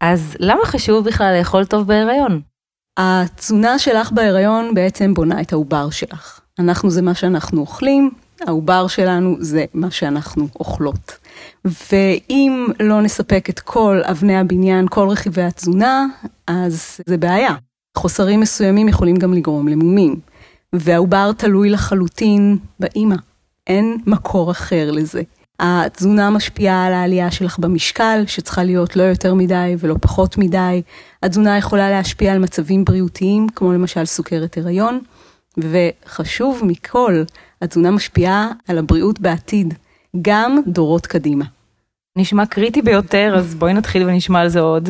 אז למה חשוב בכלל לאכול טוב בהיריון? התזונה שלך בהיריון בעצם בונה את העובר שלך. אנחנו זה מה שאנחנו אוכלים, העובר שלנו זה מה שאנחנו אוכלות. ואם לא נספק את כל אבני הבניין, כל רכיבי התזונה, אז זה בעיה. חוסרים מסוימים יכולים גם לגרום למומים. והעובר תלוי לחלוטין באימא. אין מקור אחר לזה. התזונה משפיעה על העלייה שלך במשקל, שצריכה להיות לא יותר מדי ולא פחות מדי. התזונה יכולה להשפיע על מצבים בריאותיים, כמו למשל סוכרת הריון. וחשוב מכל, התזונה משפיעה על הבריאות בעתיד, גם דורות קדימה. נשמע קריטי ביותר, אז בואי נתחיל ונשמע על זה עוד.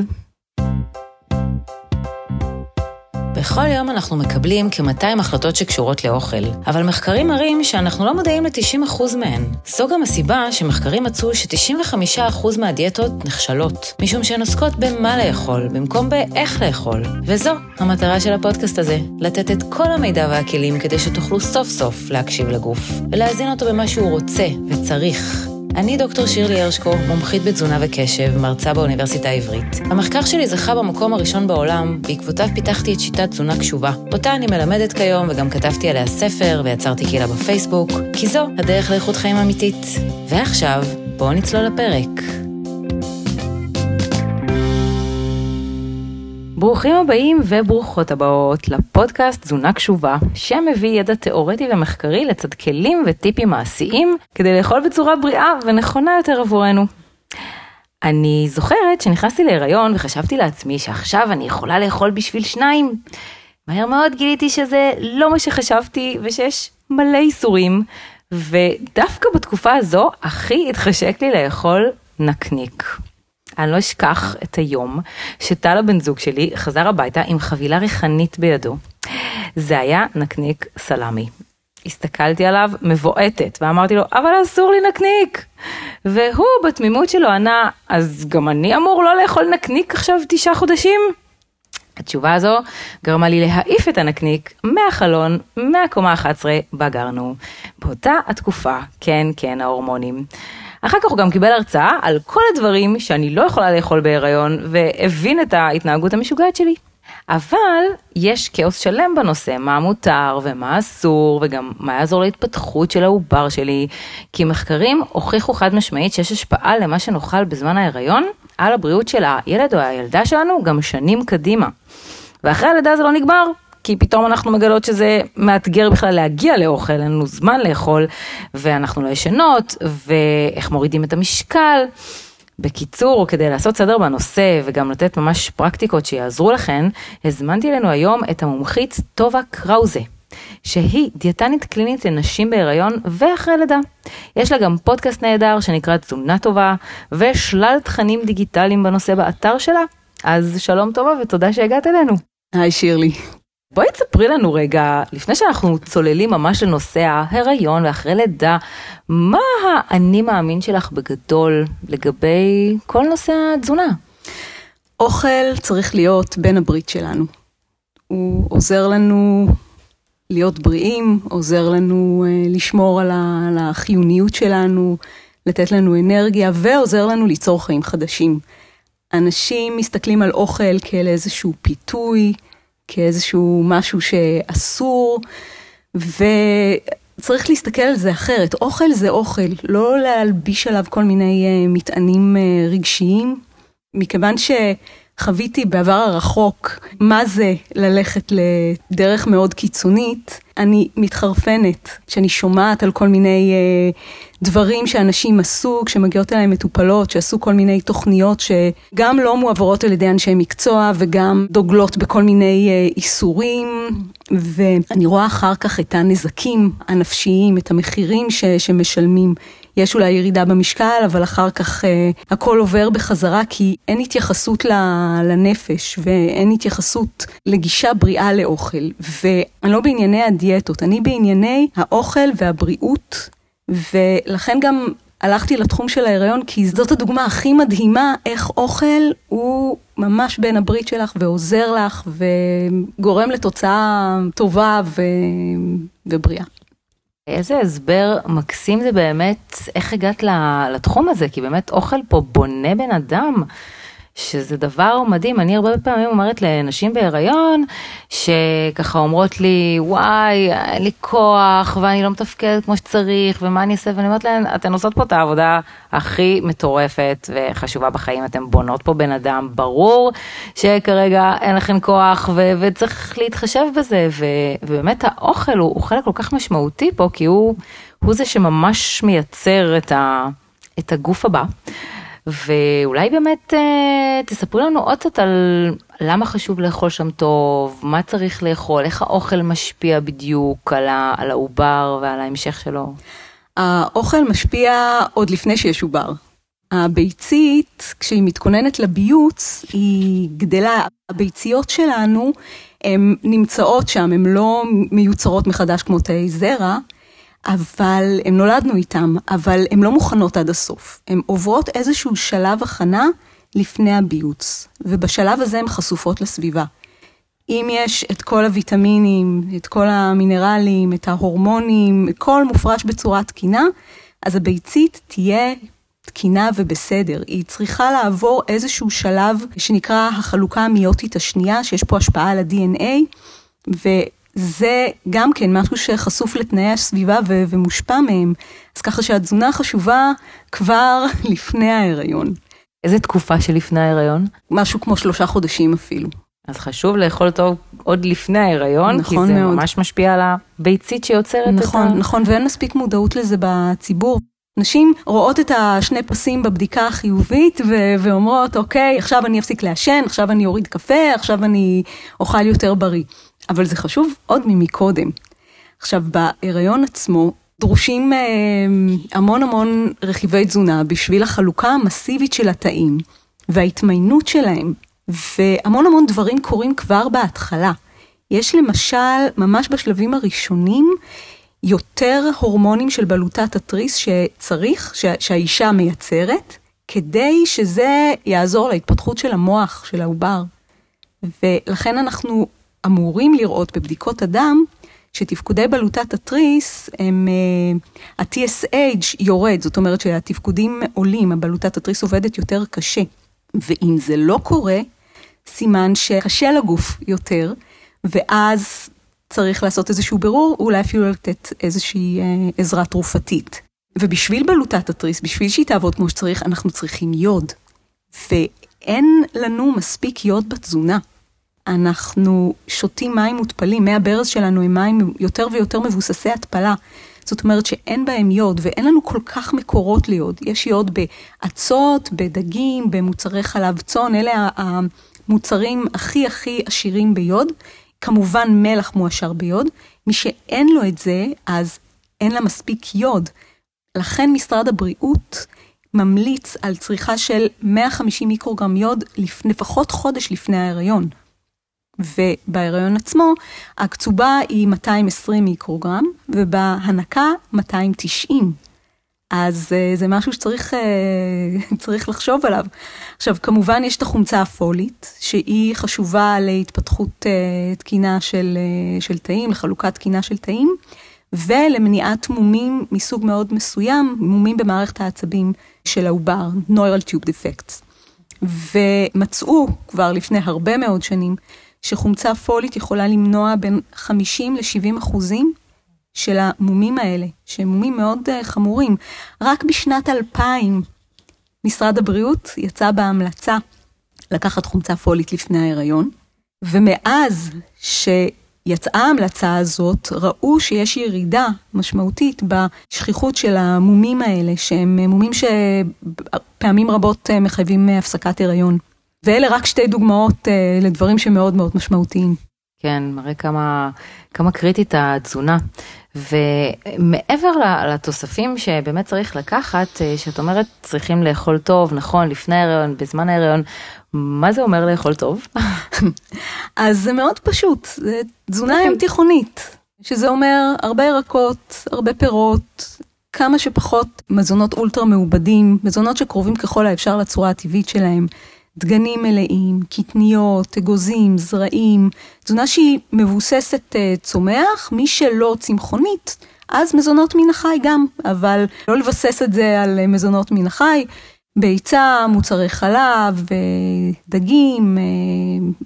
בכל יום אנחנו מקבלים כ-200 החלטות שקשורות לאוכל, אבל מחקרים מראים שאנחנו לא מודעים ל-90% מהן. זו גם הסיבה שמחקרים מצאו ש-95% מהדיאטות נכשלות, משום שהן עוסקות במה לאכול, במקום באיך לאכול. וזו המטרה של הפודקאסט הזה, לתת את כל המידע והכלים כדי שתוכלו סוף סוף להקשיב לגוף, ולהזין אותו במה שהוא רוצה וצריך. אני דוקטור שירלי הרשקו, מומחית בתזונה וקשב, מרצה באוניברסיטה העברית. המחקר שלי זכה במקום הראשון בעולם, בעקבותיו פיתחתי את שיטת תזונה קשובה. אותה אני מלמדת כיום, וגם כתבתי עליה ספר, ויצרתי קהילה בפייסבוק, כי זו הדרך לאיכות חיים אמיתית. ועכשיו, בואו נצלול לפרק. ברוכים הבאים וברוכות הבאות לפודקאסט תזונה קשובה, שמביא ידע תיאורטי ומחקרי לצד כלים וטיפים מעשיים כדי לאכול בצורה בריאה ונכונה יותר עבורנו. אני זוכרת שנכנסתי להיריון וחשבתי לעצמי שעכשיו אני יכולה לאכול בשביל שניים. מהר מאוד גיליתי שזה לא מה שחשבתי ושיש מלא איסורים, ודווקא בתקופה הזו הכי התחשק לי לאכול נקניק. אני לא אשכח את היום שטל הבן זוג שלי חזר הביתה עם חבילה ריחנית בידו. זה היה נקניק סלמי. הסתכלתי עליו מבועטת ואמרתי לו אבל אסור לי נקניק והוא בתמימות שלו ענה אז גם אני אמור לא לאכול נקניק עכשיו תשעה חודשים? התשובה הזו גרמה לי להעיף את הנקניק מהחלון מהקומה 11 בה גרנו. באותה התקופה כן כן ההורמונים. אחר כך הוא גם קיבל הרצאה על כל הדברים שאני לא יכולה לאכול בהיריון, והבין את ההתנהגות המשוגעת שלי. אבל יש כאוס שלם בנושא, מה מותר ומה אסור, וגם מה יעזור להתפתחות של העובר שלי, כי מחקרים הוכיחו חד משמעית שיש השפעה למה שנאכל בזמן ההיריון על הבריאות של הילד או הילדה שלנו גם שנים קדימה. ואחרי הלידה זה לא נגמר, כי פתאום אנחנו מגלות שזה מאתגר בכלל להגיע לאוכל, אין לנו זמן לאכול, ואנחנו לא ישנות, ואיך מורידים את המשקל. בקיצור, כדי לעשות סדר בנושא וגם לתת ממש פרקטיקות שיעזרו לכן, הזמנתי אלינו היום את המומחית טובה קראוזה. שהיא דיאטנית קלינית לנשים בהיריון ואחרי לידה. יש לה גם פודקאסט נהדר שנקרא תזונה טובה, ושלל תכנים דיגיטליים בנושא באתר שלה. אז שלום טובה ותודה שהגעת אלינו. היי שירלי. בואי תספרי לנו רגע, לפני שאנחנו צוללים ממש לנושא ההיריון ואחרי לידה, מה האני מאמין שלך בגדול לגבי כל נושא התזונה? אוכל צריך להיות בן הברית שלנו. הוא עוזר לנו להיות בריאים, עוזר לנו uh, לשמור על החיוניות שלנו, לתת לנו אנרגיה ועוזר לנו ליצור חיים חדשים. אנשים מסתכלים על אוכל כאל איזשהו פיתוי, כאיזשהו משהו שאסור, וצריך להסתכל על זה אחרת. אוכל זה אוכל, לא להלביש עליו כל מיני uh, מטענים uh, רגשיים, מכיוון שחוויתי בעבר הרחוק מה זה ללכת לדרך מאוד קיצונית, אני מתחרפנת כשאני שומעת על כל מיני uh, דברים שאנשים עשו כשמגיעות אליהם מטופלות, שעשו כל מיני תוכניות שגם לא מועברות על ידי אנשי מקצוע וגם דוגלות בכל מיני uh, איסורים, ואני רואה אחר כך את הנזקים הנפשיים, את המחירים ש, שמשלמים. יש אולי ירידה במשקל, אבל אחר כך אה, הכל עובר בחזרה, כי אין התייחסות לנפש ואין התייחסות לגישה בריאה לאוכל. ואני לא בענייני הדיאטות, אני בענייני האוכל והבריאות, ולכן גם הלכתי לתחום של ההיריון, כי זאת הדוגמה הכי מדהימה איך אוכל הוא ממש בין הברית שלך ועוזר לך וגורם לתוצאה טובה ו... ובריאה. איזה הסבר מקסים זה באמת, איך הגעת לתחום הזה, כי באמת אוכל פה בונה בן אדם. שזה דבר מדהים, אני הרבה פעמים אומרת לנשים בהיריון, שככה אומרות לי, וואי, אין לי כוח, ואני לא מתפקדת כמו שצריך, ומה אני אעשה, ואני אומרת להן, אתן עושות פה את העבודה הכי מטורפת וחשובה בחיים, אתן בונות פה בן אדם, ברור שכרגע אין לכן כוח, ו- וצריך להתחשב בזה, ו- ובאמת האוכל הוא, הוא חלק כל כך משמעותי פה, כי הוא, הוא זה שממש מייצר את, ה- את הגוף הבא. ואולי באמת אה, תספרו לנו עוד קצת על למה חשוב לאכול שם טוב, מה צריך לאכול, איך האוכל משפיע בדיוק על, ה, על העובר ועל ההמשך שלו. האוכל משפיע עוד לפני שיש עובר. הביצית, כשהיא מתכוננת לביוץ, היא גדלה. הביציות שלנו, הן נמצאות שם, הן לא מיוצרות מחדש כמו תאי זרע, אבל הן נולדנו איתן, אבל הן לא מוכנות עד הסוף. הן עוברות איזשהו שלב הכנה לפני הביוץ, ובשלב הזה הן חשופות לסביבה. אם יש את כל הוויטמינים, את כל המינרלים, את ההורמונים, הכל מופרש בצורה תקינה, אז הביצית תהיה תקינה ובסדר. היא צריכה לעבור איזשהו שלב שנקרא החלוקה המיוטית השנייה, שיש פה השפעה על ה-DNA, וזה גם כן משהו שחשוף לתנאי הסביבה ו- ומושפע מהם. אז ככה שהתזונה חשובה כבר לפני ההיריון. איזה תקופה שלפני ההיריון? משהו כמו שלושה חודשים אפילו. אז חשוב לאכול טוב עוד לפני ההיריון, נכון כי זה מאוד. ממש משפיע על הביצית שיוצרת נכון, את ה... נכון, ואין מספיק מודעות לזה בציבור. נשים רואות את השני פסים בבדיקה החיובית ו- ואומרות, אוקיי, עכשיו אני אפסיק לעשן, עכשיו אני אוריד קפה, עכשיו אני אוכל יותר בריא. אבל זה חשוב עוד ממקודם. עכשיו, בהיריון עצמו דרושים אה, המון המון רכיבי תזונה בשביל החלוקה המסיבית של התאים וההתמיינות שלהם, והמון המון דברים קורים כבר בהתחלה. יש למשל, ממש בשלבים הראשונים, יותר הורמונים של בלוטת התריס שצריך, שה, שהאישה מייצרת, כדי שזה יעזור להתפתחות של המוח של העובר. ולכן אנחנו אמורים לראות בבדיקות הדם שתפקודי בלוטת התריס הם, uh, ה-TSH יורד, זאת אומרת שהתפקודים עולים, הבלוטת התריס עובדת יותר קשה. ואם זה לא קורה, סימן שקשה לגוף יותר, ואז צריך לעשות איזשהו בירור, אולי אפילו לתת איזושהי אה, עזרה תרופתית. ובשביל בלוטת התריס, בשביל שהיא תעבוד כמו שצריך, אנחנו צריכים יוד. ואין לנו מספיק יוד בתזונה. אנחנו שותים מים מותפלים, מי הברז שלנו הם מים יותר ויותר מבוססי התפלה. זאת אומרת שאין בהם יוד, ואין לנו כל כך מקורות ליוד. יש יוד באצות, בדגים, במוצרי חלב צאן, אלה המוצרים הכי הכי עשירים ביוד. כמובן מלח מועשר ביוד. מי שאין לו את זה, אז אין לה מספיק יוד. לכן משרד הבריאות ממליץ על צריכה של 150 מיקרוגרם יוד לפחות חודש לפני ההיריון. ובהיריון עצמו, הקצובה היא 220 מיקרוגרם, ובהנקה 290. אז uh, זה משהו שצריך uh, צריך לחשוב עליו. עכשיו, כמובן יש את החומצה הפולית, שהיא חשובה להתפתחות uh, תקינה של, של תאים, לחלוקת תקינה של תאים, ולמניעת מומים מסוג מאוד מסוים, מומים במערכת העצבים של העובר, neural tube defects. ומצאו כבר לפני הרבה מאוד שנים, שחומצה פולית יכולה למנוע בין 50 ל-70 אחוזים של המומים האלה, שהם מומים מאוד uh, חמורים. רק בשנת 2000 משרד הבריאות יצא בהמלצה לקחת חומצה פולית לפני ההיריון, ומאז שיצאה ההמלצה הזאת, ראו שיש ירידה משמעותית בשכיחות של המומים האלה, שהם מומים שפעמים רבות אה, מחייבים הפסקת הריון. ואלה רק שתי דוגמאות uh, לדברים שמאוד מאוד משמעותיים. כן, מראה כמה, כמה קריטית התזונה. ומעבר לתוספים שבאמת צריך לקחת, אה, שאת אומרת צריכים לאכול טוב, נכון, לפני ההריון, בזמן ההריון, מה זה אומר לאכול טוב? אז זה מאוד פשוט, זה תזונה ים תיכונית, שזה אומר הרבה ירקות, הרבה פירות, כמה שפחות מזונות אולטרה מעובדים, מזונות שקרובים ככל האפשר לצורה הטבעית שלהם. דגנים מלאים, קטניות, אגוזים, זרעים, תזונה שהיא מבוססת uh, צומח, מי שלא צמחונית, אז מזונות מן החי גם, אבל לא לבסס את זה על uh, מזונות מן החי. ביצה, מוצרי חלב, דגים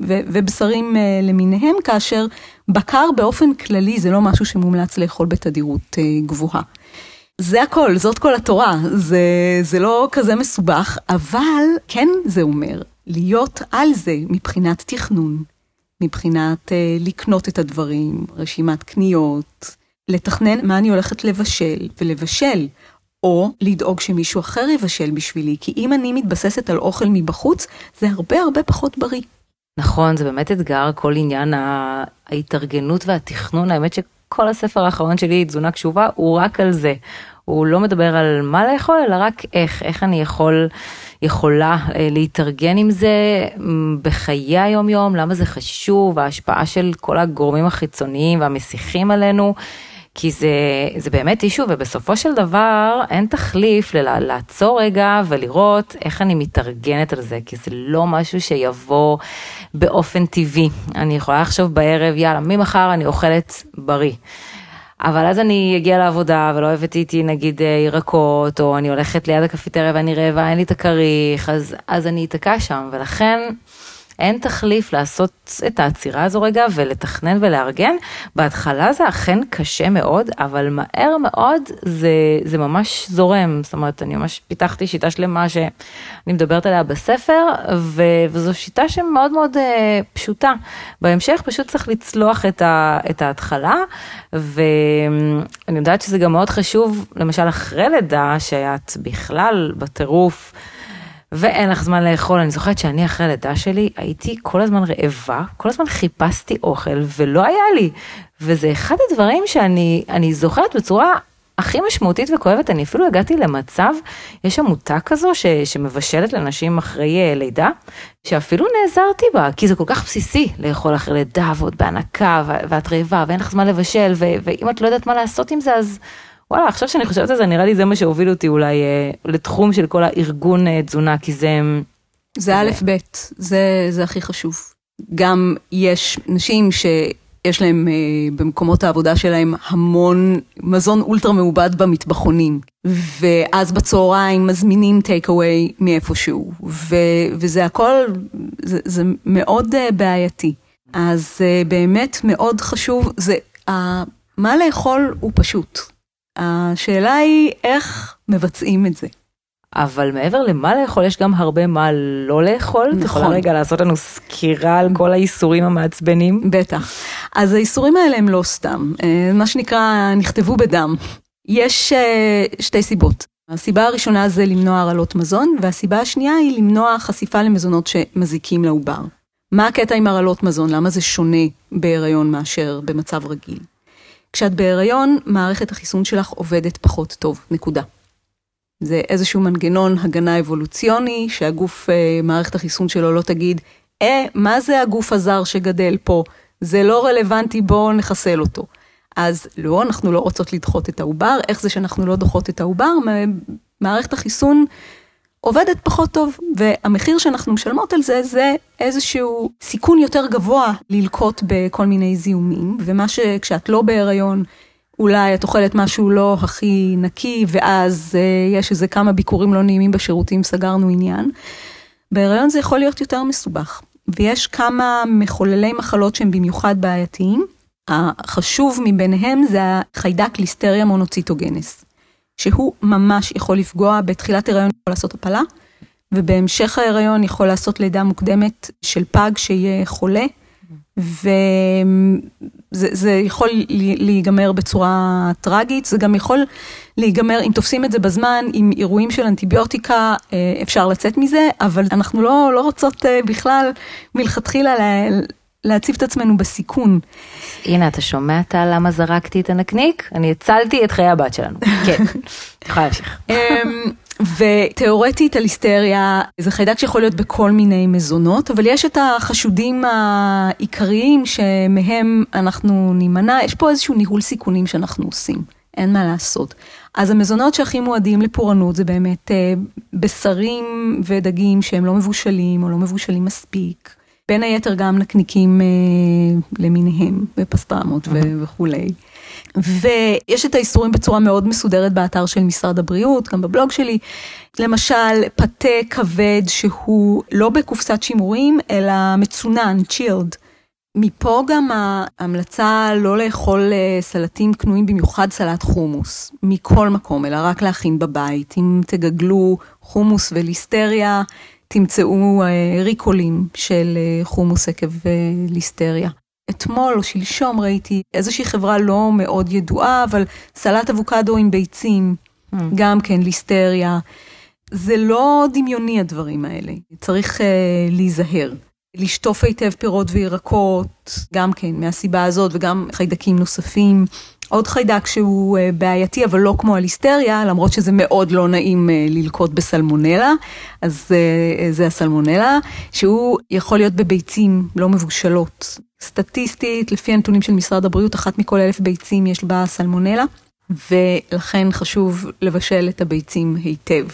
ובשרים למיניהם, כאשר בקר באופן כללי זה לא משהו שמומלץ לאכול בתדירות גבוהה. זה הכל, זאת כל התורה, זה, זה לא כזה מסובך, אבל כן זה אומר להיות על זה מבחינת תכנון, מבחינת אה, לקנות את הדברים, רשימת קניות, לתכנן מה אני הולכת לבשל, ולבשל, או לדאוג שמישהו אחר יבשל בשבילי, כי אם אני מתבססת על אוכל מבחוץ, זה הרבה הרבה פחות בריא. נכון, זה באמת אתגר, כל עניין ההתארגנות והתכנון, האמת שכל הספר האחרון שלי, תזונה קשובה, הוא רק על זה. הוא לא מדבר על מה לאכול, אלא רק איך, איך אני יכול, יכולה אה, להתארגן עם זה בחיי היום יום, למה זה חשוב, ההשפעה של כל הגורמים החיצוניים והמסיחים עלינו. כי זה, זה באמת אישו, ובסופו של דבר אין תחליף לעצור רגע ולראות איך אני מתארגנת על זה, כי זה לא משהו שיבוא באופן טבעי. אני יכולה לחשוב בערב, יאללה, ממחר אני אוכלת בריא. אבל אז אני אגיע לעבודה ולא הבאתי איתי נגיד אה, ירקות, או אני הולכת ליד הקפיטריה ואני רעבה, אין לי את הכריך, אז, אז אני אתקע שם, ולכן אין תחליף לעשות את העצירה הזו רגע ולתכנן ולארגן. בהתחלה זה אכן קשה מאוד, אבל מהר מאוד זה, זה ממש זורם. זאת אומרת, אני ממש פיתחתי שיטה שלמה שאני מדברת עליה בספר, ו, וזו שיטה שמאוד מאוד uh, פשוטה. בהמשך פשוט צריך לצלוח את, ה, את ההתחלה, ואני יודעת שזה גם מאוד חשוב, למשל אחרי לידה, שאת בכלל בטירוף. ואין לך זמן לאכול. אני זוכרת שאני אחרי הלידה שלי הייתי כל הזמן רעבה, כל הזמן חיפשתי אוכל ולא היה לי. וזה אחד הדברים שאני זוכרת בצורה הכי משמעותית וכואבת, אני אפילו הגעתי למצב, יש עמותה כזו ש, שמבשלת לנשים אחרי אה, לידה, שאפילו נעזרתי בה, כי זה כל כך בסיסי לאכול אחרי לידה ועוד בהנקה ואת רעבה ואין לך זמן לבשל, ו, ואם את לא יודעת מה לעשות עם זה אז וואלה, עכשיו שאני חושבת על זה, נראה לי זה מה שהוביל אותי אולי אה, לתחום של כל הארגון אה, תזונה, כי זה... זה א' ב', זה, זה הכי חשוב. גם יש נשים שיש להם אה, במקומות העבודה שלהם המון מזון אולטרה מעובד במטבחונים, ואז בצהריים מזמינים טייק אווי מאיפשהו, ו, וזה הכל, זה, זה מאוד אה, בעייתי. אז אה, באמת מאוד חשוב, זה, אה, מה לאכול הוא פשוט. השאלה היא איך מבצעים את זה. אבל מעבר למה לאכול, יש גם הרבה מה לא לאכול. נכון. את יכולה רגע לעשות לנו סקירה על כל האיסורים המעצבנים? בטח. אז האיסורים האלה הם לא סתם, אה, מה שנקרא, נכתבו בדם. יש אה, שתי סיבות. הסיבה הראשונה זה למנוע הרעלות מזון, והסיבה השנייה היא למנוע חשיפה למזונות שמזיקים לעובר. מה הקטע עם הרעלות מזון? למה זה שונה בהיריון מאשר במצב רגיל? כשאת בהיריון, מערכת החיסון שלך עובדת פחות טוב, נקודה. זה איזשהו מנגנון הגנה אבולוציוני, שהגוף, אה, מערכת החיסון שלו לא תגיד, אה, מה זה הגוף הזר שגדל פה? זה לא רלוונטי, בואו נחסל אותו. אז לא, אנחנו לא רוצות לדחות את העובר, איך זה שאנחנו לא דוחות את העובר? מערכת החיסון עובדת פחות טוב, והמחיר שאנחנו משלמות על זה, זה איזשהו סיכון יותר גבוה ללקוט בכל מיני זיהומים, ומה שכשאת לא בהיריון, אולי את אוכלת משהו לא הכי נקי, ואז uh, יש איזה כמה ביקורים לא נעימים בשירותים, סגרנו עניין. בהיריון זה יכול להיות יותר מסובך, ויש כמה מחוללי מחלות שהם במיוחד בעייתיים. החשוב מביניהם זה החיידק ליסטריה מונוציטוגנס. שהוא ממש יכול לפגוע בתחילת הריון, יכול לעשות הפלה, ובהמשך ההיריון יכול לעשות לידה מוקדמת של פג שיהיה חולה, וזה יכול להיגמר בצורה טרגית, זה גם יכול להיגמר, אם תופסים את זה בזמן, עם אירועים של אנטיביוטיקה, אה, אפשר לצאת מזה, אבל אנחנו לא, לא רוצות אה, בכלל מלכתחילה להציב את עצמנו בסיכון. הנה, אתה שומע את למה זרקתי את הנקניק? אני הצלתי את חיי הבת שלנו. כן, יכולה להמשיך. אמ, ותיאורטית הליסטריה זה חיידק שיכול להיות בכל מיני מזונות, אבל יש את החשודים העיקריים שמהם אנחנו נימנע, יש פה איזשהו ניהול סיכונים שאנחנו עושים, אין מה לעשות. אז המזונות שהכי מועדים לפורענות זה באמת אה, בשרים ודגים שהם לא מבושלים או לא מבושלים מספיק. בין היתר גם נקניקים אה, למיניהם, ופסטרמות ו- וכולי. ויש את האיסורים בצורה מאוד מסודרת באתר של משרד הבריאות, גם בבלוג שלי. למשל, פתה כבד שהוא לא בקופסת שימורים, אלא מצונן, צ'ילד. מפה גם ההמלצה לא לאכול אה, סלטים קנויים, במיוחד סלט חומוס, מכל מקום, אלא רק להכין בבית. אם תגגלו חומוס וליסטריה, תמצאו אה, ריקולים של אה, חומוס עקב ליסטריה. אתמול או שלשום ראיתי איזושהי חברה לא מאוד ידועה, אבל סלט אבוקדו עם ביצים, mm. גם כן ליסטריה. זה לא דמיוני הדברים האלה, צריך uh, להיזהר. לשטוף היטב פירות וירקות, גם כן, מהסיבה הזאת, וגם חיידקים נוספים. עוד חיידק שהוא uh, בעייתי, אבל לא כמו הליסטריה, למרות שזה מאוד לא נעים uh, ללקוט בסלמונלה, אז uh, זה הסלמונלה, שהוא יכול להיות בביצים לא מבושלות. סטטיסטית, לפי הנתונים של משרד הבריאות, אחת מכל אלף ביצים יש בה סלמונלה, ולכן חשוב לבשל את הביצים היטב.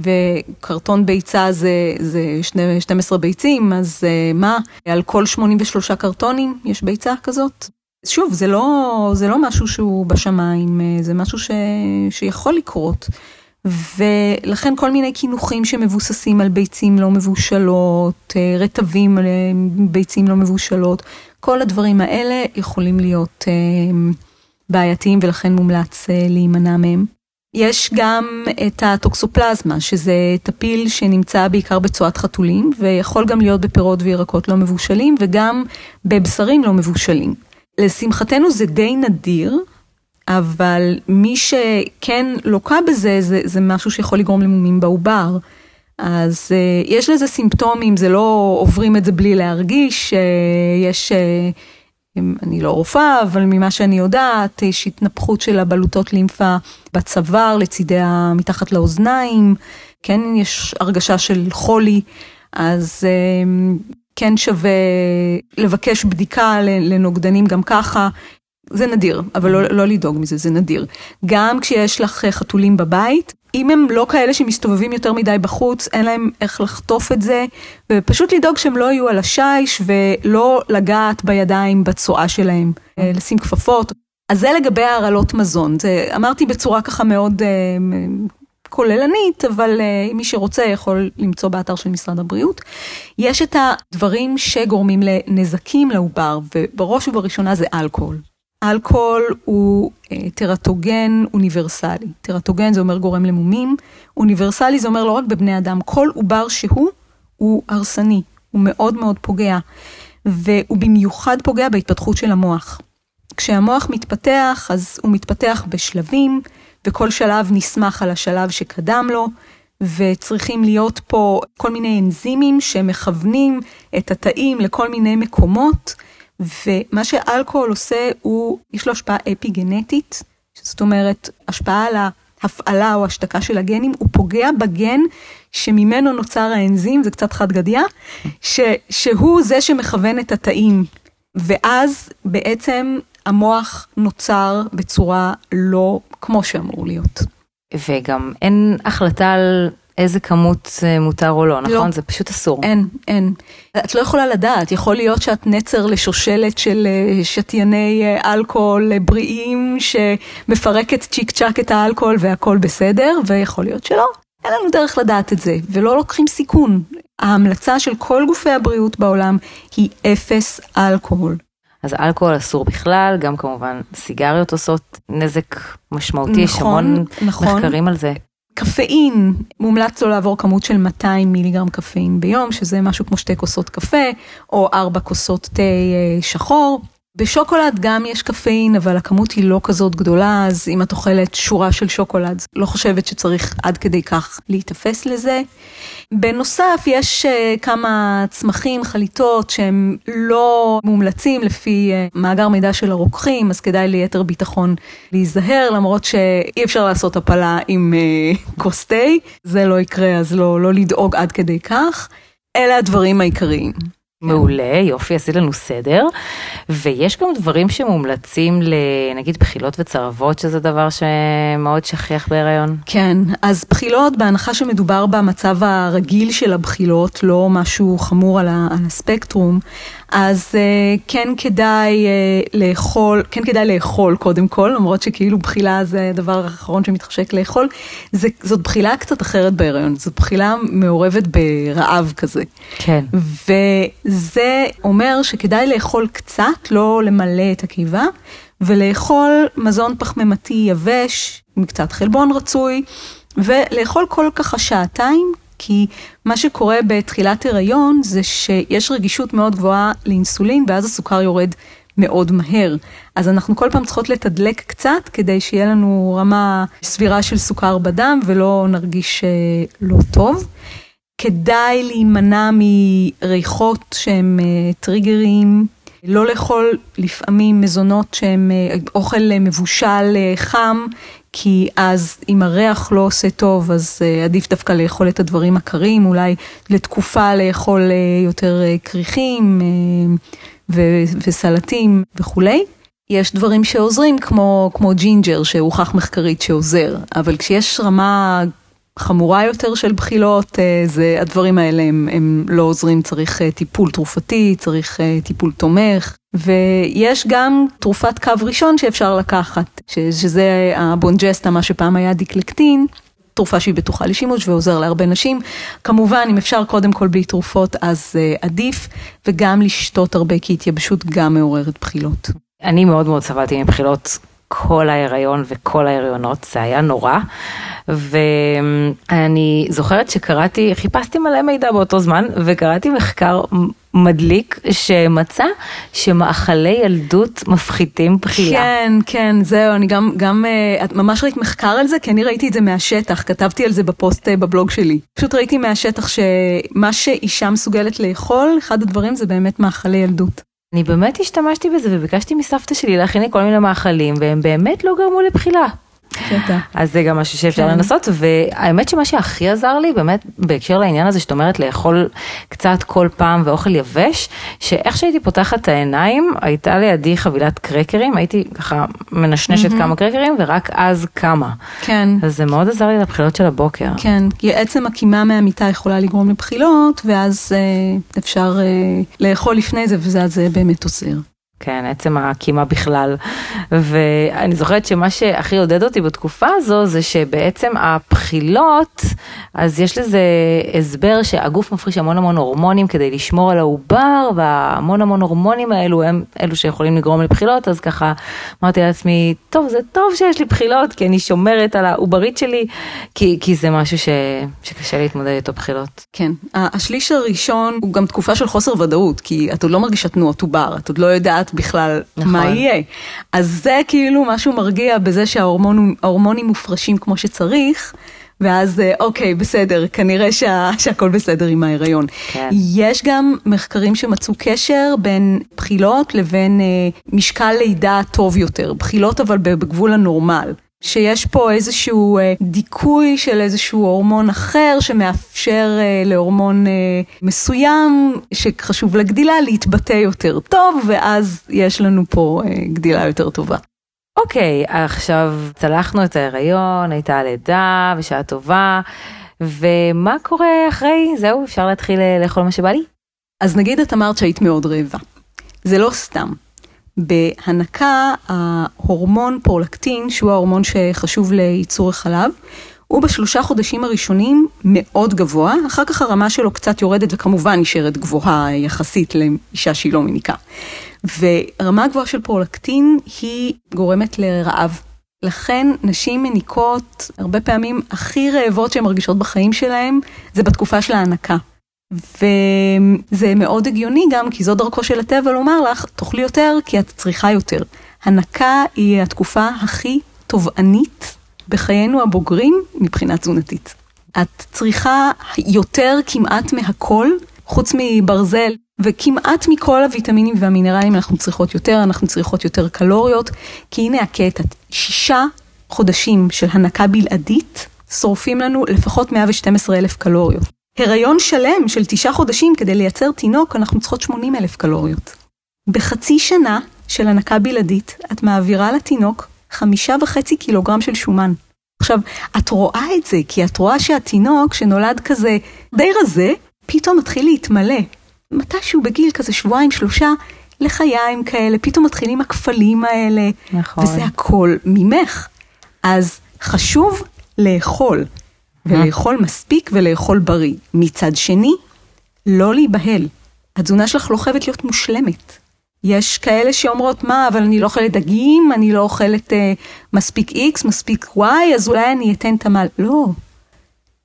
וקרטון ביצה זה, זה 12 ביצים, אז uh, מה, על כל 83 קרטונים יש ביצה כזאת? שוב, זה לא, זה לא משהו שהוא בשמיים, אה, זה משהו ש, שיכול לקרות. ולכן כל מיני קינוחים שמבוססים על ביצים לא מבושלות, אה, רטבים על ביצים לא מבושלות, כל הדברים האלה יכולים להיות בעייתיים ולכן מומלץ להימנע מהם. יש גם את הטוקסופלזמה, שזה טפיל שנמצא בעיקר בצואת חתולים, ויכול גם להיות בפירות וירקות לא מבושלים, וגם בבשרים לא מבושלים. לשמחתנו זה די נדיר, אבל מי שכן לוקה בזה, זה, זה משהו שיכול לגרום למומים בעובר. אז uh, יש לזה סימפטומים, זה לא עוברים את זה בלי להרגיש, uh, יש... Uh, אני לא רופאה, אבל ממה שאני יודעת, יש התנפחות של הבלוטות לימפה בצוואר, לצידי מתחת לאוזניים, כן יש הרגשה של חולי, אז אמ, כן שווה לבקש בדיקה לנוגדנים גם ככה. זה נדיר, אבל לא, לא לדאוג מזה, זה נדיר. גם כשיש לך חתולים בבית, אם הם לא כאלה שמסתובבים יותר מדי בחוץ, אין להם איך לחטוף את זה, ופשוט לדאוג שהם לא יהיו על השיש ולא לגעת בידיים בצואה שלהם, אה, לשים כפפות. אז זה לגבי הרעלות מזון, זה אמרתי בצורה ככה מאוד אה, כוללנית, אבל אה, מי שרוצה יכול למצוא באתר של משרד הבריאות. יש את הדברים שגורמים לנזקים לעובר, ובראש ובראשונה זה אלכוהול. אלכוהול הוא אה, טרטוגן אוניברסלי. טרטוגן זה אומר גורם למומים, אוניברסלי זה אומר לא רק בבני אדם, כל עובר שהוא, הוא הרסני, הוא מאוד מאוד פוגע, והוא במיוחד פוגע בהתפתחות של המוח. כשהמוח מתפתח, אז הוא מתפתח בשלבים, וכל שלב נסמך על השלב שקדם לו, וצריכים להיות פה כל מיני אנזימים שמכוונים את התאים לכל מיני מקומות. ומה שאלכוהול עושה הוא, יש לו השפעה אפי גנטית, זאת אומרת, השפעה על ההפעלה או השתקה של הגנים, הוא פוגע בגן שממנו נוצר האנזים, זה קצת חד גדיה, ש, שהוא זה שמכוון את התאים. ואז בעצם המוח נוצר בצורה לא כמו שאמור להיות. וגם אין החלטה על איזה כמות אה, מותר או לא, נכון? לא. זה פשוט אסור. אין, אין. את לא יכולה לדעת, יכול להיות שאת נצר לשושלת של אה, שתייני אה, אלכוהול בריאים שמפרקת צ'יק צ'אק את האלכוהול והכל בסדר, ויכול להיות שלא. אין לנו דרך לדעת את זה, ולא לוקחים סיכון. ההמלצה של כל גופי הבריאות בעולם היא אפס אלכוהול. אז אלכוהול אסור בכלל, גם כמובן סיגריות עושות נזק משמעותי, נכון, יש המון נכון. מחקרים על זה. קפאין, מומלץ לו לעבור כמות של 200 מיליגרם קפאין ביום, שזה משהו כמו שתי כוסות קפה, או ארבע כוסות תה אה, שחור. בשוקולד גם יש קפאין, אבל הכמות היא לא כזאת גדולה, אז אם את אוכלת שורה של שוקולד, לא חושבת שצריך עד כדי כך להיתפס לזה. בנוסף, יש uh, כמה צמחים, חליטות, שהם לא מומלצים לפי uh, מאגר מידע של הרוקחים, אז כדאי ליתר ביטחון להיזהר, למרות שאי אפשר לעשות הפלה עם uh, כוס תה, זה לא יקרה, אז לא, לא לדאוג עד כדי כך. אלה הדברים העיקריים. מעולה, יופי, עשית לנו סדר. ויש גם דברים שמומלצים לנגיד בחילות וצרבות, שזה דבר שמאוד שכיח בהיריון. כן, אז בחילות, בהנחה שמדובר במצב הרגיל של הבחילות, לא משהו חמור על, ה, על הספקטרום, אז uh, כן כדאי uh, לאכול, כן כדאי לאכול קודם כל, למרות שכאילו בחילה זה הדבר האחרון שמתחשק לאכול, זה, זאת בחילה קצת אחרת בהיריון, זאת בחילה מעורבת ברעב כזה. כן. וזה אומר שכדאי לאכול קצת, לא למלא את הקיבה, ולאכול מזון פחמימתי יבש, עם קצת חלבון רצוי, ולאכול כל ככה שעתיים, כי מה שקורה בתחילת הריון זה שיש רגישות מאוד גבוהה לאינסולין, ואז הסוכר יורד מאוד מהר. אז אנחנו כל פעם צריכות לתדלק קצת, כדי שיהיה לנו רמה סבירה של סוכר בדם, ולא נרגיש אה, לא טוב. כדאי להימנע מריחות שהם uh, טריגרים, לא לאכול לפעמים מזונות שהם uh, אוכל מבושל חם, כי אז אם הריח לא עושה טוב, אז uh, עדיף דווקא לאכול את הדברים הקרים, אולי לתקופה לאכול uh, יותר uh, כריכים ו- וסלטים וכולי. יש דברים שעוזרים כמו, כמו ג'ינג'ר שהוכח מחקרית שעוזר, אבל כשיש רמה חמורה יותר של בחילות, אה, זה, הדברים האלה הם, הם לא עוזרים, צריך אה, טיפול תרופתי, צריך אה, טיפול תומך, ויש גם תרופת קו ראשון שאפשר לקחת, שזה הבונג'סטה, מה שפעם היה דיקלקטין. תרופה שהיא בטוחה לשימוש ועוזר להרבה נשים. כמובן, אם אפשר קודם כל בלי תרופות, אז עדיף, וגם לשתות הרבה, כי התייבשות גם מעוררת בחילות. אני מאוד מאוד סבלתי מבחילות כל ההיריון וכל ההריונות, זה היה נורא. ואני זוכרת שקראתי, חיפשתי מלא מידע באותו זמן, וקראתי מחקר מדליק שמצא שמאכלי ילדות מפחיתים בחילה. כן, כן, זהו, אני גם, גם, אה, את ממש ראית מחקר על זה? כי אני ראיתי את זה מהשטח, כתבתי על זה בפוסט אה, בבלוג שלי. פשוט ראיתי מהשטח שמה שאישה מסוגלת לאכול, אחד הדברים זה באמת מאכלי ילדות. אני באמת השתמשתי בזה וביקשתי מסבתא שלי להכין לי כל מיני מאכלים והם באמת לא גרמו לבחילה. קטע. אז זה גם משהו שאפשר כן. לנסות, והאמת שמה שהכי עזר לי, באמת, בהקשר לעניין הזה, שאת אומרת לאכול קצת כל פעם ואוכל יבש, שאיך שהייתי פותחת את העיניים, הייתה לידי חבילת קרקרים, הייתי ככה מנשנשת mm-hmm. כמה קרקרים, ורק אז כמה. כן. אז זה מאוד עזר לי לבחילות של הבוקר. כן, כי עצם הקימה מהמיטה יכולה לגרום לבחילות, ואז אה, אפשר אה, לאכול לפני זה, וזה אז באמת עוזר. כן, עצם הקימה בכלל. ואני זוכרת שמה שהכי עודד אותי בתקופה הזו, זה שבעצם הבחילות, אז יש לזה הסבר שהגוף מפריש המון המון הורמונים כדי לשמור על העובר, והמון המון הורמונים האלו הם אלו שיכולים לגרום לבחילות, אז ככה אמרתי לעצמי, טוב, זה טוב שיש לי בחילות, כי אני שומרת על העוברית שלי, כי, כי זה משהו ש, שקשה להתמודד איתו בחילות. כן, השליש הראשון הוא גם תקופה של חוסר ודאות, כי את עוד לא מרגישה תנועות עובר, את עוד לא יודעת בכלל נכון. מה יהיה. אז זה כאילו משהו מרגיע בזה שההורמונים מופרשים כמו שצריך. ואז אה, אוקיי, בסדר, כנראה שה, שהכל בסדר עם ההיריון. כן. יש גם מחקרים שמצאו קשר בין בחילות לבין אה, משקל לידה טוב יותר, בחילות אבל בגבול הנורמל. שיש פה איזשהו אה, דיכוי של איזשהו הורמון אחר שמאפשר אה, להורמון אה, מסוים שחשוב לגדילה להתבטא יותר טוב, ואז יש לנו פה גדילה יותר טובה. אוקיי, okay, עכשיו צלחנו את ההיריון, הייתה לידה בשעה טובה, ומה קורה אחרי? זהו, אפשר להתחיל לאכול מה שבא לי? אז נגיד את אמרת שהיית מאוד רעבה. זה לא סתם. בהנקה, ההורמון פרולקטין, שהוא ההורמון שחשוב לייצור החלב, הוא בשלושה חודשים הראשונים מאוד גבוה, אחר כך הרמה שלו קצת יורדת וכמובן נשארת גבוהה יחסית לאישה שהיא לא מניקה. ורמה גבוהה של פרולקטין היא גורמת לרעב. לכן נשים מניקות הרבה פעמים הכי רעבות שהן מרגישות בחיים שלהן, זה בתקופה של ההנקה. וזה מאוד הגיוני גם, כי זו דרכו של הטבע לומר לך, תאכלי יותר כי את צריכה יותר. הנקה היא התקופה הכי תובענית בחיינו הבוגרים מבחינה תזונתית. את צריכה יותר כמעט מהכל, חוץ מברזל, וכמעט מכל הוויטמינים והמינרלים אנחנו צריכות יותר, אנחנו צריכות יותר קלוריות, כי הנה הקטע, שישה חודשים של הנקה בלעדית, שורפים לנו לפחות 112 אלף קלוריות. הריון שלם של תשעה חודשים כדי לייצר תינוק, אנחנו צריכות 80 אלף קלוריות. בחצי שנה של הנקה בלעדית, את מעבירה לתינוק חמישה וחצי קילוגרם של שומן. עכשיו, את רואה את זה, כי את רואה שהתינוק שנולד כזה די רזה, פתאום מתחיל להתמלא. מתישהו בגיל כזה שבועיים, שלושה, לחיים כאלה, פתאום מתחילים הכפלים האלה. נכון. וזה הכל ממך. אז חשוב לאכול, ולאכול מספיק ולאכול בריא. מצד שני, לא להיבהל. התזונה שלך לא חייבת להיות מושלמת. יש כאלה שאומרות, מה, אבל אני לא אוכלת דגים, אני לא אוכלת אה, מספיק X, מספיק Y, אז אולי אני אתן את המל... לא.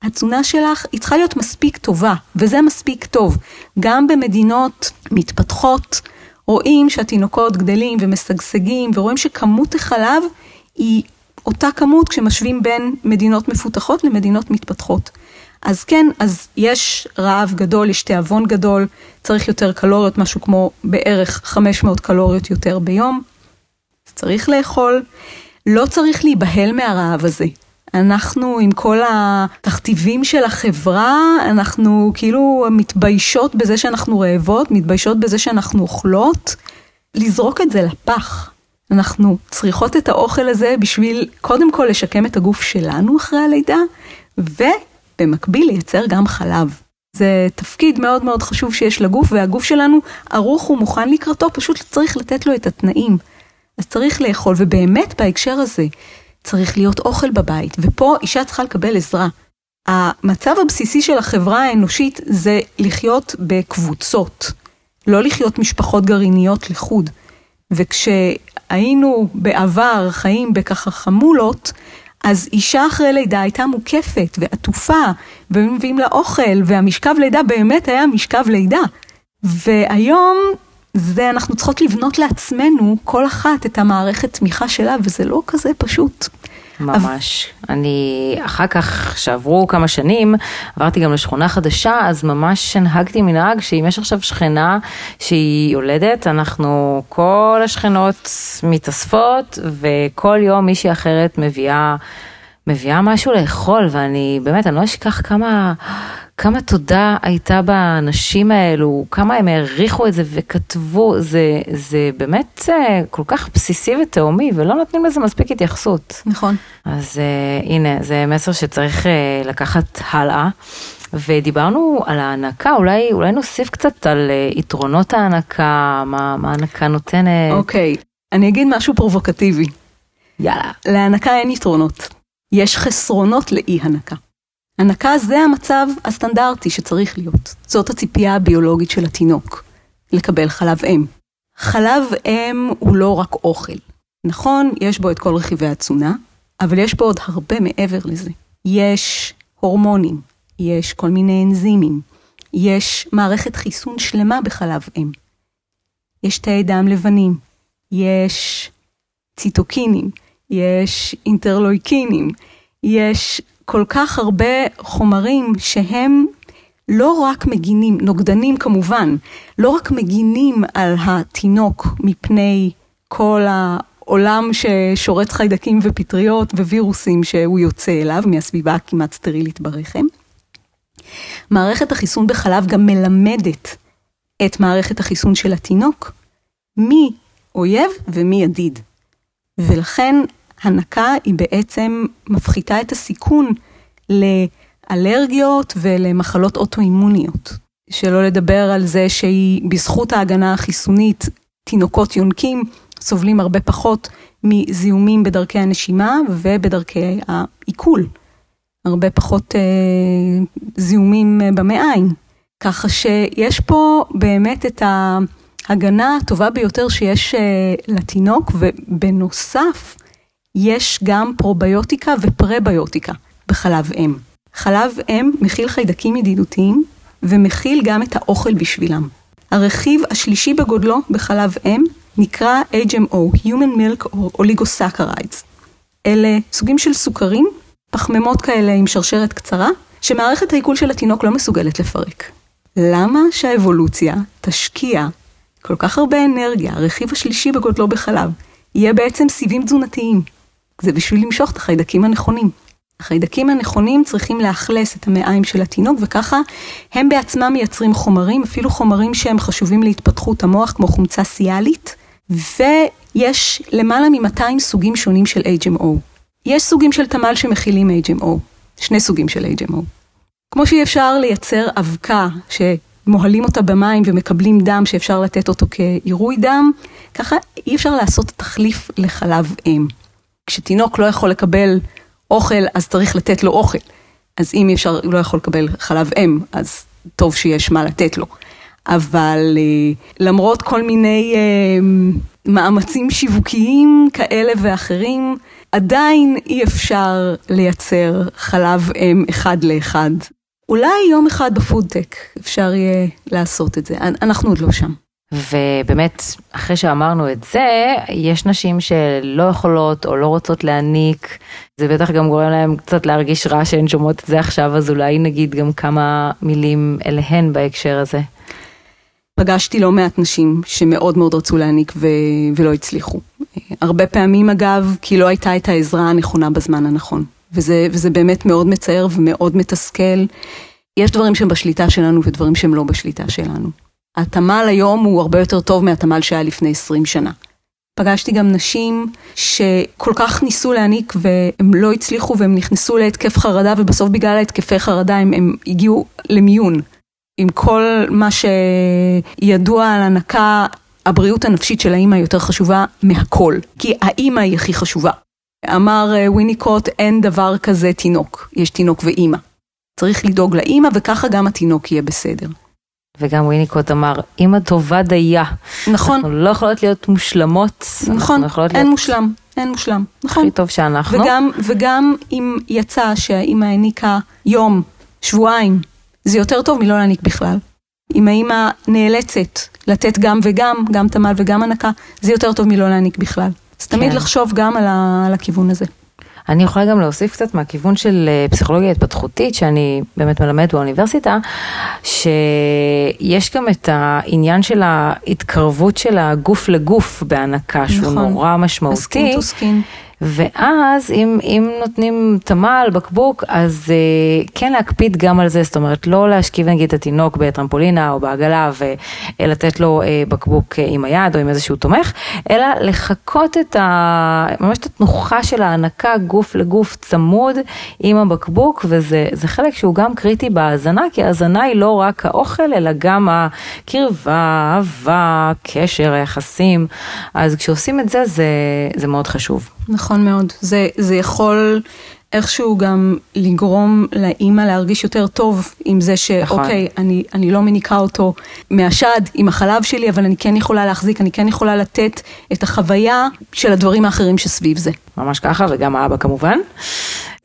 התזונה שלך היא צריכה להיות מספיק טובה, וזה מספיק טוב. גם במדינות מתפתחות, רואים שהתינוקות גדלים ומשגשגים, ורואים שכמות החלב היא אותה כמות כשמשווים בין מדינות מפותחות למדינות מתפתחות. אז כן, אז יש רעב גדול, יש תיאבון גדול, צריך יותר קלוריות, משהו כמו בערך 500 קלוריות יותר ביום. אז צריך לאכול. לא צריך להיבהל מהרעב הזה. אנחנו עם כל התכתיבים של החברה, אנחנו כאילו מתביישות בזה שאנחנו רעבות, מתביישות בזה שאנחנו אוכלות. לזרוק את זה לפח. אנחנו צריכות את האוכל הזה בשביל קודם כל לשקם את הגוף שלנו אחרי הלידה, ובמקביל לייצר גם חלב. זה תפקיד מאוד מאוד חשוב שיש לגוף, והגוף שלנו ערוך ומוכן לקראתו, פשוט צריך לתת לו את התנאים. אז צריך לאכול, ובאמת בהקשר הזה, צריך להיות אוכל בבית, ופה אישה צריכה לקבל עזרה. המצב הבסיסי של החברה האנושית זה לחיות בקבוצות, לא לחיות משפחות גרעיניות לחוד. וכשהיינו בעבר חיים בככה חמולות, אז אישה אחרי לידה הייתה מוקפת ועטופה, והיו מביאים לה אוכל, והמשכב לידה באמת היה משכב לידה. והיום זה אנחנו צריכות לבנות לעצמנו, כל אחת, את המערכת תמיכה שלה, וזה לא כזה פשוט. ממש. אני, אחר כך, שעברו כמה שנים, עברתי גם לשכונה חדשה, אז ממש הנהגתי מנהג שאם יש עכשיו שכנה שהיא יולדת, אנחנו, כל השכנות מתאספות, וכל יום מישהי אחרת מביאה, מביאה משהו לאכול, ואני, באמת, אני לא אשכח כמה... כמה תודה הייתה באנשים האלו, כמה הם העריכו את זה וכתבו, זה, זה באמת אה, כל כך בסיסי ותהומי, ולא נותנים לזה מספיק התייחסות. נכון. אז uh, הנה, זה מסר שצריך uh, לקחת הלאה. ודיברנו על ההנקה, אולי, אולי נוסיף קצת על uh, יתרונות ההנקה, מה, מה ההנקה נותנת. אוקיי, okay. אני אגיד משהו פרובוקטיבי. יאללה. להנקה אין יתרונות, יש חסרונות לאי הנקה. הנקה זה המצב הסטנדרטי שצריך להיות. זאת הציפייה הביולוגית של התינוק, לקבל חלב אם. חלב אם הוא לא רק אוכל. נכון, יש בו את כל רכיבי התזונה, אבל יש בו עוד הרבה מעבר לזה. יש הורמונים, יש כל מיני אנזימים, יש מערכת חיסון שלמה בחלב אם. יש תאי דם לבנים, יש ציטוקינים, יש אינטרלויקינים, יש כל כך הרבה חומרים שהם לא רק מגינים, נוגדנים כמובן, לא רק מגינים על התינוק מפני כל העולם ששורץ חיידקים ופטריות ווירוסים שהוא יוצא אליו מהסביבה הכמעט סטרילית ברחם. מערכת החיסון בחלב גם מלמדת את מערכת החיסון של התינוק מי אויב ומי ידיד. ולכן הנקה היא בעצם מפחיתה את הסיכון לאלרגיות ולמחלות אוטואימוניות. שלא לדבר על זה שהיא, בזכות ההגנה החיסונית, תינוקות יונקים סובלים הרבה פחות מזיהומים בדרכי הנשימה ובדרכי העיכול. הרבה פחות אה, זיהומים אה, במעיים. ככה שיש פה באמת את ההגנה הטובה ביותר שיש אה, לתינוק, ובנוסף, יש גם פרוביוטיקה ופרביוטיקה בחלב אם. חלב אם מכיל חיידקים ידידותיים ומכיל גם את האוכל בשבילם. הרכיב השלישי בגודלו בחלב אם נקרא HMO, Human Milk or Oligosaccharides. אלה סוגים של סוכרים, פחמימות כאלה עם שרשרת קצרה, שמערכת העיכול של התינוק לא מסוגלת לפרק. למה שהאבולוציה תשקיע כל כך הרבה אנרגיה, הרכיב השלישי בגודלו בחלב, יהיה בעצם סיבים תזונתיים? זה בשביל למשוך את החיידקים הנכונים. החיידקים הנכונים צריכים לאכלס את המעיים של התינוק, וככה הם בעצמם מייצרים חומרים, אפילו חומרים שהם חשובים להתפתחות המוח, כמו חומצה סיאלית, ויש למעלה מ-200 סוגים שונים של HMO. יש סוגים של תמ"ל שמכילים HMO, שני סוגים של HMO. כמו שאי אפשר לייצר אבקה שמוהלים אותה במים ומקבלים דם שאפשר לתת אותו כעירוי דם, ככה אי אפשר לעשות תחליף לחלב אם. כשתינוק לא יכול לקבל אוכל, אז צריך לתת לו אוכל. אז אם אפשר, הוא לא יכול לקבל חלב אם, אז טוב שיש מה לתת לו. אבל אה, למרות כל מיני אה, מאמצים שיווקיים כאלה ואחרים, עדיין אי אפשר לייצר חלב אם אחד לאחד. אולי יום אחד בפודטק אפשר יהיה לעשות את זה, אנחנו עוד לא שם. ובאמת, אחרי שאמרנו את זה, יש נשים שלא יכולות או לא רוצות להניק, זה בטח גם גורם להם קצת להרגיש רע שהן שומעות את זה עכשיו, אז אולי נגיד גם כמה מילים אליהן בהקשר הזה. פגשתי לא מעט נשים שמאוד מאוד רצו להניק ו... ולא הצליחו. הרבה פעמים אגב, כי לא הייתה את העזרה הנכונה בזמן הנכון. וזה, וזה באמת מאוד מצער ומאוד מתסכל. יש דברים שהם בשליטה שלנו ודברים שהם לא בשליטה שלנו. התמ"ל היום הוא הרבה יותר טוב מהתמ"ל שהיה לפני 20 שנה. פגשתי גם נשים שכל כך ניסו להעניק והם לא הצליחו והם נכנסו להתקף חרדה ובסוף בגלל ההתקפי חרדה הם, הם הגיעו למיון. עם כל מה שידוע על הנקה, הבריאות הנפשית של האימא יותר חשובה מהכל, כי האימא היא הכי חשובה. אמר אה, וויניקוט, אין דבר כזה תינוק, יש תינוק ואימא. צריך לדאוג לאימא וככה גם התינוק יהיה בסדר. וגם וויניקוט אמר, אימא טובה דייה. נכון. אנחנו לא יכולות להיות מושלמות. נכון, אין להיות... מושלם, אין מושלם. נכון. הכי טוב שאנחנו. וגם, וגם אם יצא שהאימא העניקה יום, שבועיים, זה יותר טוב מלא להניק בכלל. אם האימא נאלצת לתת גם וגם, גם תמ"ל וגם הנקה, זה יותר טוב מלא להניק בכלל. אז כן. תמיד לחשוב גם על, ה, על הכיוון הזה. אני יכולה גם להוסיף קצת מהכיוון של אה, פסיכולוגיה התפתחותית, שאני באמת מלמדת באוניברסיטה, שיש גם את העניין של ההתקרבות של הגוף לגוף בהנקה, שהוא נכון. נורא משמעותי. ה skin to skin. ואז אם, אם נותנים תמ"ל, בקבוק, אז אה, כן להקפיד גם על זה, זאת אומרת לא להשכיב נגיד את התינוק בטרמפולינה או בעגלה ולתת לו אה, בקבוק אה, עם היד או עם איזשהו תומך, אלא לחכות את ה... ממש את התנוחה של ההנקה גוף לגוף צמוד עם הבקבוק, וזה חלק שהוא גם קריטי בהאזנה, כי ההאזנה היא לא רק האוכל, אלא גם הקרבה, אהבה, קשר, היחסים, אז כשעושים את זה, זה, זה מאוד חשוב. נכון מאוד. זה, זה יכול איכשהו גם לגרום לאימא להרגיש יותר טוב עם זה שאוקיי, נכון. אני, אני לא מניקה אותו מהשד עם החלב שלי, אבל אני כן יכולה להחזיק, אני כן יכולה לתת את החוויה של הדברים האחרים שסביב זה. ממש ככה, וגם האבא כמובן.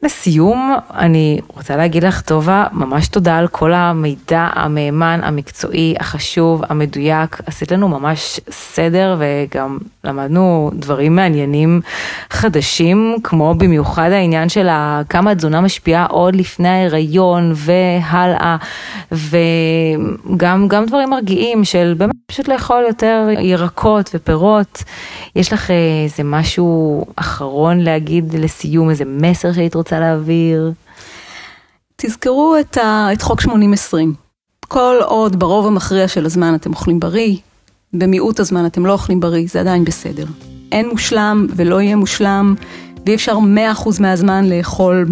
לסיום, אני רוצה להגיד לך, טובה, ממש תודה על כל המידע המהימן, המקצועי, החשוב, המדויק. עשית לנו ממש סדר וגם למדנו דברים מעניינים חדשים, כמו במיוחד העניין של כמה התזונה משפיעה עוד לפני ההיריון והלאה, וגם דברים מרגיעים של באמת פשוט לאכול יותר ירקות ופירות. יש לך איזה משהו אחרון להגיד לסיום, איזה מסר שהיית רוצה להעביר? תזכרו את, ה, את חוק 80-20. כל עוד ברוב המכריע של הזמן אתם אוכלים בריא, במיעוט הזמן אתם לא אוכלים בריא, זה עדיין בסדר. אין מושלם ולא יהיה מושלם, ואי אפשר 100% מהזמן לאכול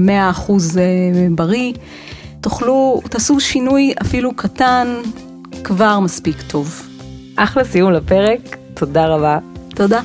100% אה, בריא. תאכלו, תעשו שינוי אפילו קטן, כבר מספיק טוב. אחלה סיום לפרק, תודה רבה. תודה.